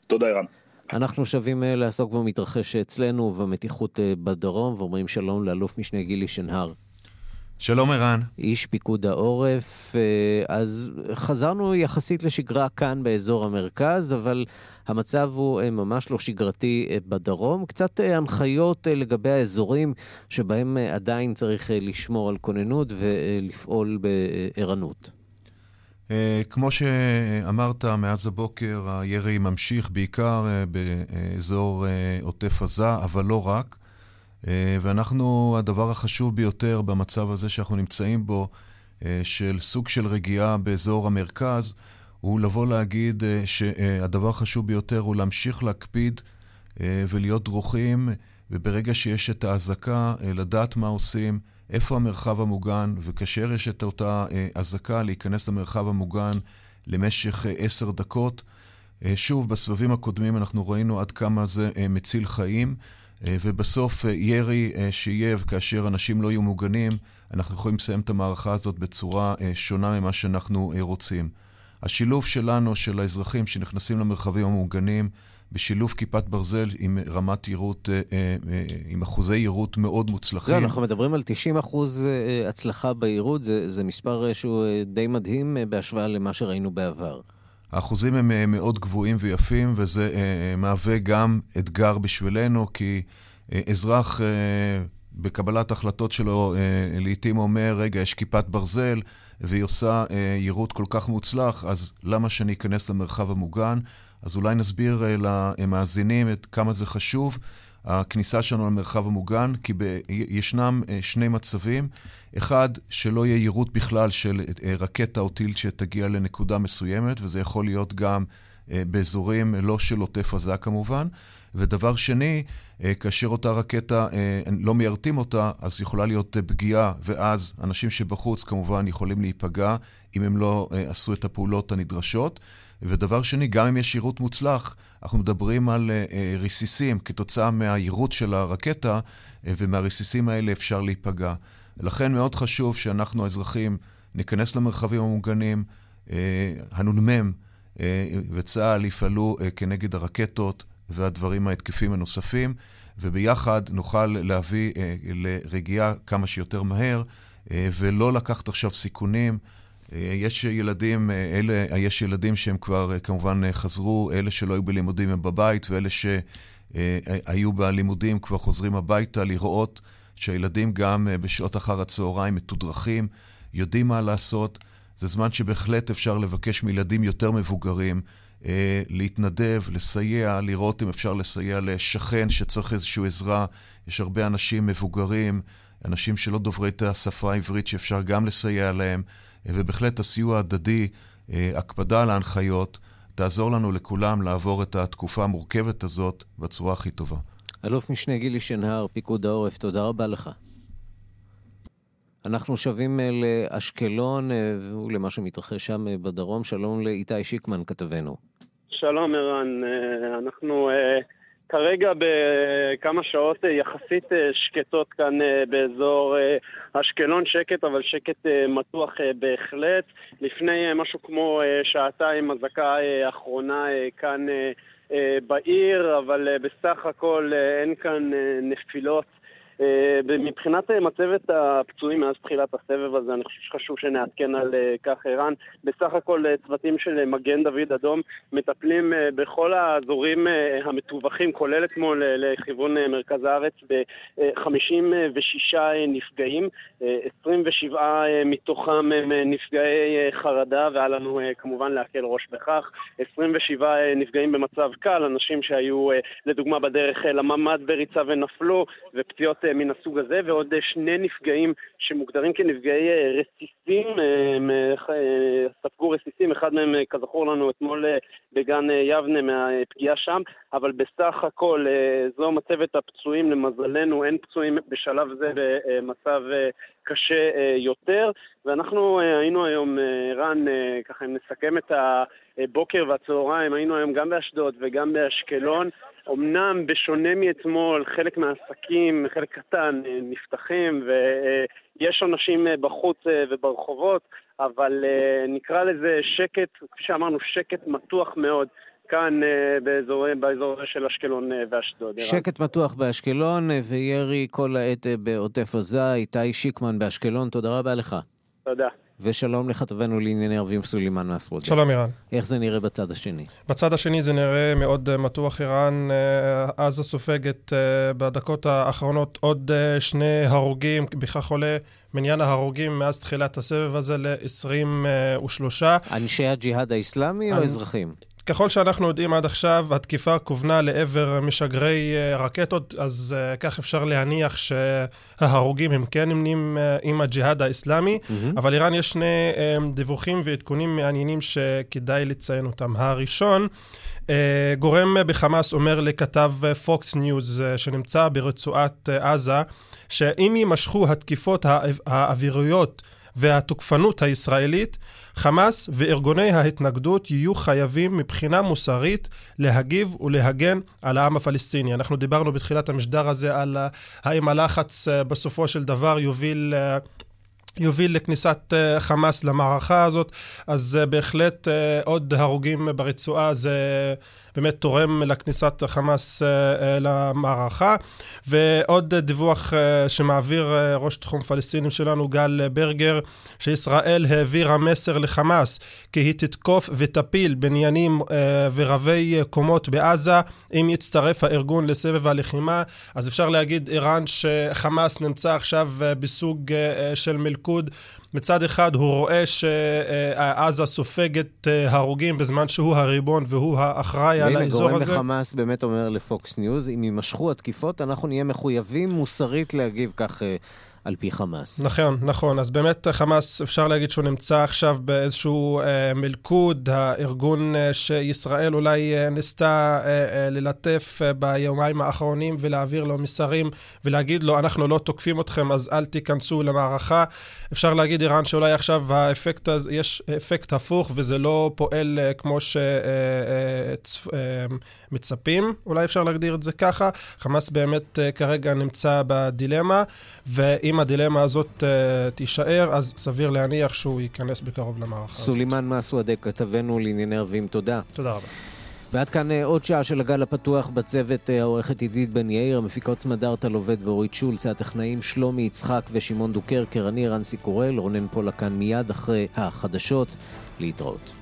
תודה, ערן. אנחנו שווים לעסוק במתרחש אצלנו ובמתיחות בדרום, ואומרים שלום לאלוף משנה גילי שנהר. שלום ערן. איש פיקוד העורף. אה, אז חזרנו יחסית לשגרה כאן באזור המרכז, אבל המצב הוא אה, ממש לא שגרתי אה, בדרום. קצת הנחיות לגבי האזורים שבהם עדיין צריך לשמור על כוננות ולפעול בערנות. כמו שאמרת, מאז הבוקר הירי ממשיך בעיקר באזור עוטף עזה, אבל לא רק. אה, ואנחנו, הדבר החשוב ביותר במצב הזה שאנחנו נמצאים בו, אה, של סוג של רגיעה באזור המרכז, הוא לבוא להגיד אה, שהדבר החשוב ביותר הוא להמשיך להקפיד ולהיות דרוכים, וברגע שיש את האזעקה, לדעת מה עושים, איפה המרחב המוגן, וכאשר יש את אותה אזעקה, להיכנס למרחב המוגן למשך עשר דקות. שוב, בסבבים הקודמים אנחנו ראינו עד כמה זה מציל חיים. אה, ובסוף אה, ירי אה, שיהיה, וכאשר אנשים לא יהיו מוגנים, אנחנו יכולים לסיים את המערכה הזאת בצורה שונה ממה שאנחנו רוצים. השילוב שלנו, של האזרחים שנכנסים למרחבים המוגנים, בשילוב כיפת ברזל עם רמת יירוט, עם אחוזי יירוט מאוד מוצלחים. זהו, אנחנו מדברים על 90 אחוז הצלחה ביירוט, זה, זה מספר שהוא די מדהים בהשוואה למה שראינו בעבר. האחוזים הם אה, מאוד גבוהים ויפים, וזה אה, אה, מהווה גם אתגר בשבילנו, כי אזרח בקבלת החלטות שלו לעתים אומר, רגע, יש כיפת ברזל, והיא עושה יירוט כל כך מוצלח, אז למה שאני אכנס למרחב המוגן? אז אולי נסביר למאזינים את כמה זה חשוב. הכניסה שלנו למרחב המוגן, כי ב- ישנם שני מצבים. אחד, שלא יהיה יירוט בכלל של אה, רקטה או טיל שתגיע לנקודה מסוימת, וזה יכול להיות גם אה, באזורים לא של עוטף עזה כמובן. ודבר שני, אה, כאשר אותה רקטה, לא מיירטים אותה, אז יכולה להיות פגיעה, ואז אנשים שבחוץ כמובן יכולים להיפגע אם הם לא עשו את הפעולות הנדרשות. ודבר שני, גם אם יש יירוט מוצלח, אנחנו מדברים על רסיסים כתוצאה מהיירוט של הרקטה, ומהרסיסים האלה אפשר להיפגע. ולכן מאוד חשוב שאנחנו האזרחים ניכנס למרחבים המוגנים, אה, הנ"מ אה, וצה"ל יפעלו אה, כנגד הרקטות והדברים ההתקפים הנוספים, וביחד נוכל להביא לרגיעה כמה שיותר מהר, ולא לקחת עכשיו סיכונים. יש ילדים, אלה, יש ילדים שהם כבר כמובן חזרו, אלה שלא היו בלימודים הם בבית, ואלה שהיו בלימודים כבר חוזרים הביתה לראות שהילדים גם אה, בשעות אחר הצהריים מתודרכים, יודעים מה לעשות. זה זמן שבהחלט אפשר לבקש מילדים יותר מבוגרים אה, להתנדב, לסייע, לראות אם אפשר לסייע לשכן שצריך איזושהי עזרה. יש הרבה אנשים מבוגרים, אנשים שלא דוברי את השפה העברית שאפשר גם לסייע להם, אה, ובהחלט הסיוע ההדדי, אה, הקפדה על ההנחיות, תעזור לנו לכולם לעבור את התקופה המורכבת הזאת בצורה הכי טובה. אלוף משנה גילי שנהר, פיקוד העורף, תודה רבה לך. אנחנו שבים אה, לאשקלון אה, ולמה שמתרחש שם אה, בדרום. שלום לאיתי שיקמן, כתבנו. שלום, ערן. אנחנו כרגע בכמה שעות יחסית שקטות כאן באזור אשקלון, שקט, אבל שקט מתוח בהחלט. לפני משהו כמו שעתיים, אזעקה אחרונה כאן בעיר, אבל בסך הכל אין כאן נפילות. מבחינת מצבת הפצועים מאז תחילת הסבב הזה, אני חושב שחשוב שנעדכן על כך ערן. בסך הכל צוותים של מגן דוד אדום מטפלים בכל האזורים המטווחים, כולל אתמול לכיוון מרכז הארץ, ב-56 נפגעים, 27 מתוכם הם נפגעי חרדה, והיה לנו כמובן להקל ראש בכך, 27 נפגעים במצב קל, אנשים שהיו לדוגמה בדרך לממ"ד בריצה ונפלו, ופציעות מן הסוג הזה, ועוד שני נפגעים שמוגדרים כנפגעי רסיסים, ספגו רסיסים, אחד מהם כזכור לנו אתמול בגן יבנה מהפגיעה שם, אבל בסך הכל זו מצבת הפצועים, למזלנו אין פצועים בשלב זה במצב קשה יותר, ואנחנו היינו היום, רן, ככה אם נסכם את הבוקר והצהריים, היינו היום גם באשדוד וגם באשקלון. אמנם בשונה מאתמול, חלק מהעסקים, חלק קטן, נפתחים ויש אנשים בחוץ וברחובות, אבל נקרא לזה שקט, כפי שאמרנו, שקט מתוח מאוד. כאן באזור, באזור של אשקלון ואשדוד. שקט מתוח באשקלון וירי כל העת בעוטף עזה. איתי שיקמן באשקלון, תודה רבה לך. תודה. ושלום לכתבנו לענייני ערבים סולימאן מסרוד. שלום איראן. איך זה נראה בצד השני? בצד השני זה נראה מאוד uh, מתוח איראן. Uh, עזה סופגת uh, בדקות האחרונות עוד שני הרוגים, בכך עולה מניין ההרוגים מאז תחילת הסבב הזה ל-23. אנשי הג'יהאד האיסלאמי או אזרחים? ככל שאנחנו יודעים עד עכשיו, התקיפה כוונה לעבר משגרי אה, רקטות, אז uh, כך אפשר להניח שההרוגים הם כן נמנים uh, עם הג'יהאד האיסלאמי, mm-hmm. אבל איראן יש שני דיווחים ועדכונים מעניינים שכדאי לציין אותם. הראשון, uh, גורם בחמאס אומר לכתב Fox News uh, שנמצא ברצועת uh, עזה, שאם יימשכו התקיפות האוויריות והתוקפנות הישראלית, חמאס וארגוני ההתנגדות יהיו חייבים מבחינה מוסרית להגיב ולהגן על העם הפלסטיני. אנחנו דיברנו בתחילת המשדר הזה על האם הלחץ אה, בסופו של דבר יוביל אה, יוביל לכניסת חמאס למערכה הזאת, אז בהחלט עוד הרוגים ברצועה זה באמת תורם לכניסת חמאס uh, uh, למערכה. ועוד דיווח uh, שמעביר ראש תחום פלסטינים שלנו, גל ברגר, שישראל העבירה מסר לחמאס כי היא תתקוף ותפיל בניינים ורבי קומות בעזה אם יצטרף הארגון לסבב הלחימה. אז אפשר להגיד, ערן, שחמאס נמצא עכשיו בסוג של מלכוד. מצד אחד הוא רואה שעזה סופגת אה, הרוגים בזמן שהוא הריבון והוא האחראי על האזור הזה. והנה גורם בחמאס באמת אומר ל Fox News, אם יימשכו התקיפות, אנחנו נהיה מחויבים מוסרית להגיב כך אה, על פי חמאס. נכון, נכון. אז באמת חמאס, אפשר להגיד שהוא נמצא עכשיו באיזשהו אה, מלכוד, הארגון אה, שישראל אולי אה, ניסתה אה, אה, ללטף אה, ביומיים האחרונים ולהעביר לו מסרים ולהגיד לו, אנחנו לא תוקפים אתכם, אז אל תיכנסו למערכה. אפשר להגיד, איראן, שאולי עכשיו האפקט יש אפקט הפוך וזה לא פועל אה, כמו שמצפים, אה, אה, אולי אפשר להגדיר את זה ככה. חמאס באמת אה, כרגע נמצא בדילמה, ואם... אם הדילמה הזאת uh, תישאר, אז סביר להניח שהוא ייכנס בקרוב למערכה הזאת. סולימאן מסוודק, כתבנו לענייני ערבים, תודה. תודה רבה. ועד כאן uh, עוד שעה של הגל הפתוח בצוות uh, העורכת עידית בן יאיר, המפיקות סמדארטה לובד ואורית שולץ, הטכנאים שלומי יצחק ושמעון דוקרקר, אני רנסי קורל, רונן פולה כאן מיד אחרי החדשות, להתראות.